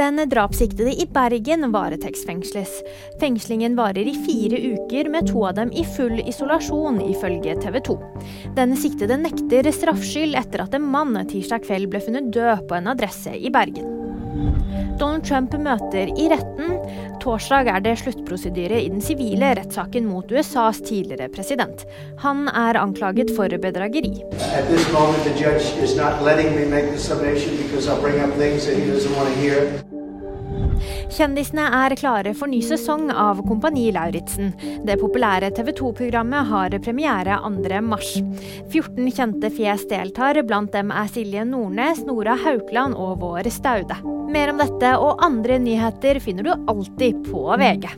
Den drapssiktede i Bergen varetektsfengsles. Fengslingen varer i fire uker, med to av dem i full isolasjon, ifølge TV 2. Den siktede nekter straffskyld etter at en mann tirsdag kveld ble funnet død på en adresse i Bergen. Donald Trump møter i retten. Torsdag er det sluttprosedyre i den sivile rettssaken mot USAs tidligere president. Han er anklaget for bedrageri. Moment, Kjendisene er klare for ny sesong av Kompani Lauritzen. Det populære TV 2-programmet har premiere 2.3. 14 kjente fjes deltar, blant dem er Silje Nordnes, Nora Haukeland og Vår Staude. Mer om dette og andre nyheter finner du alltid på VG.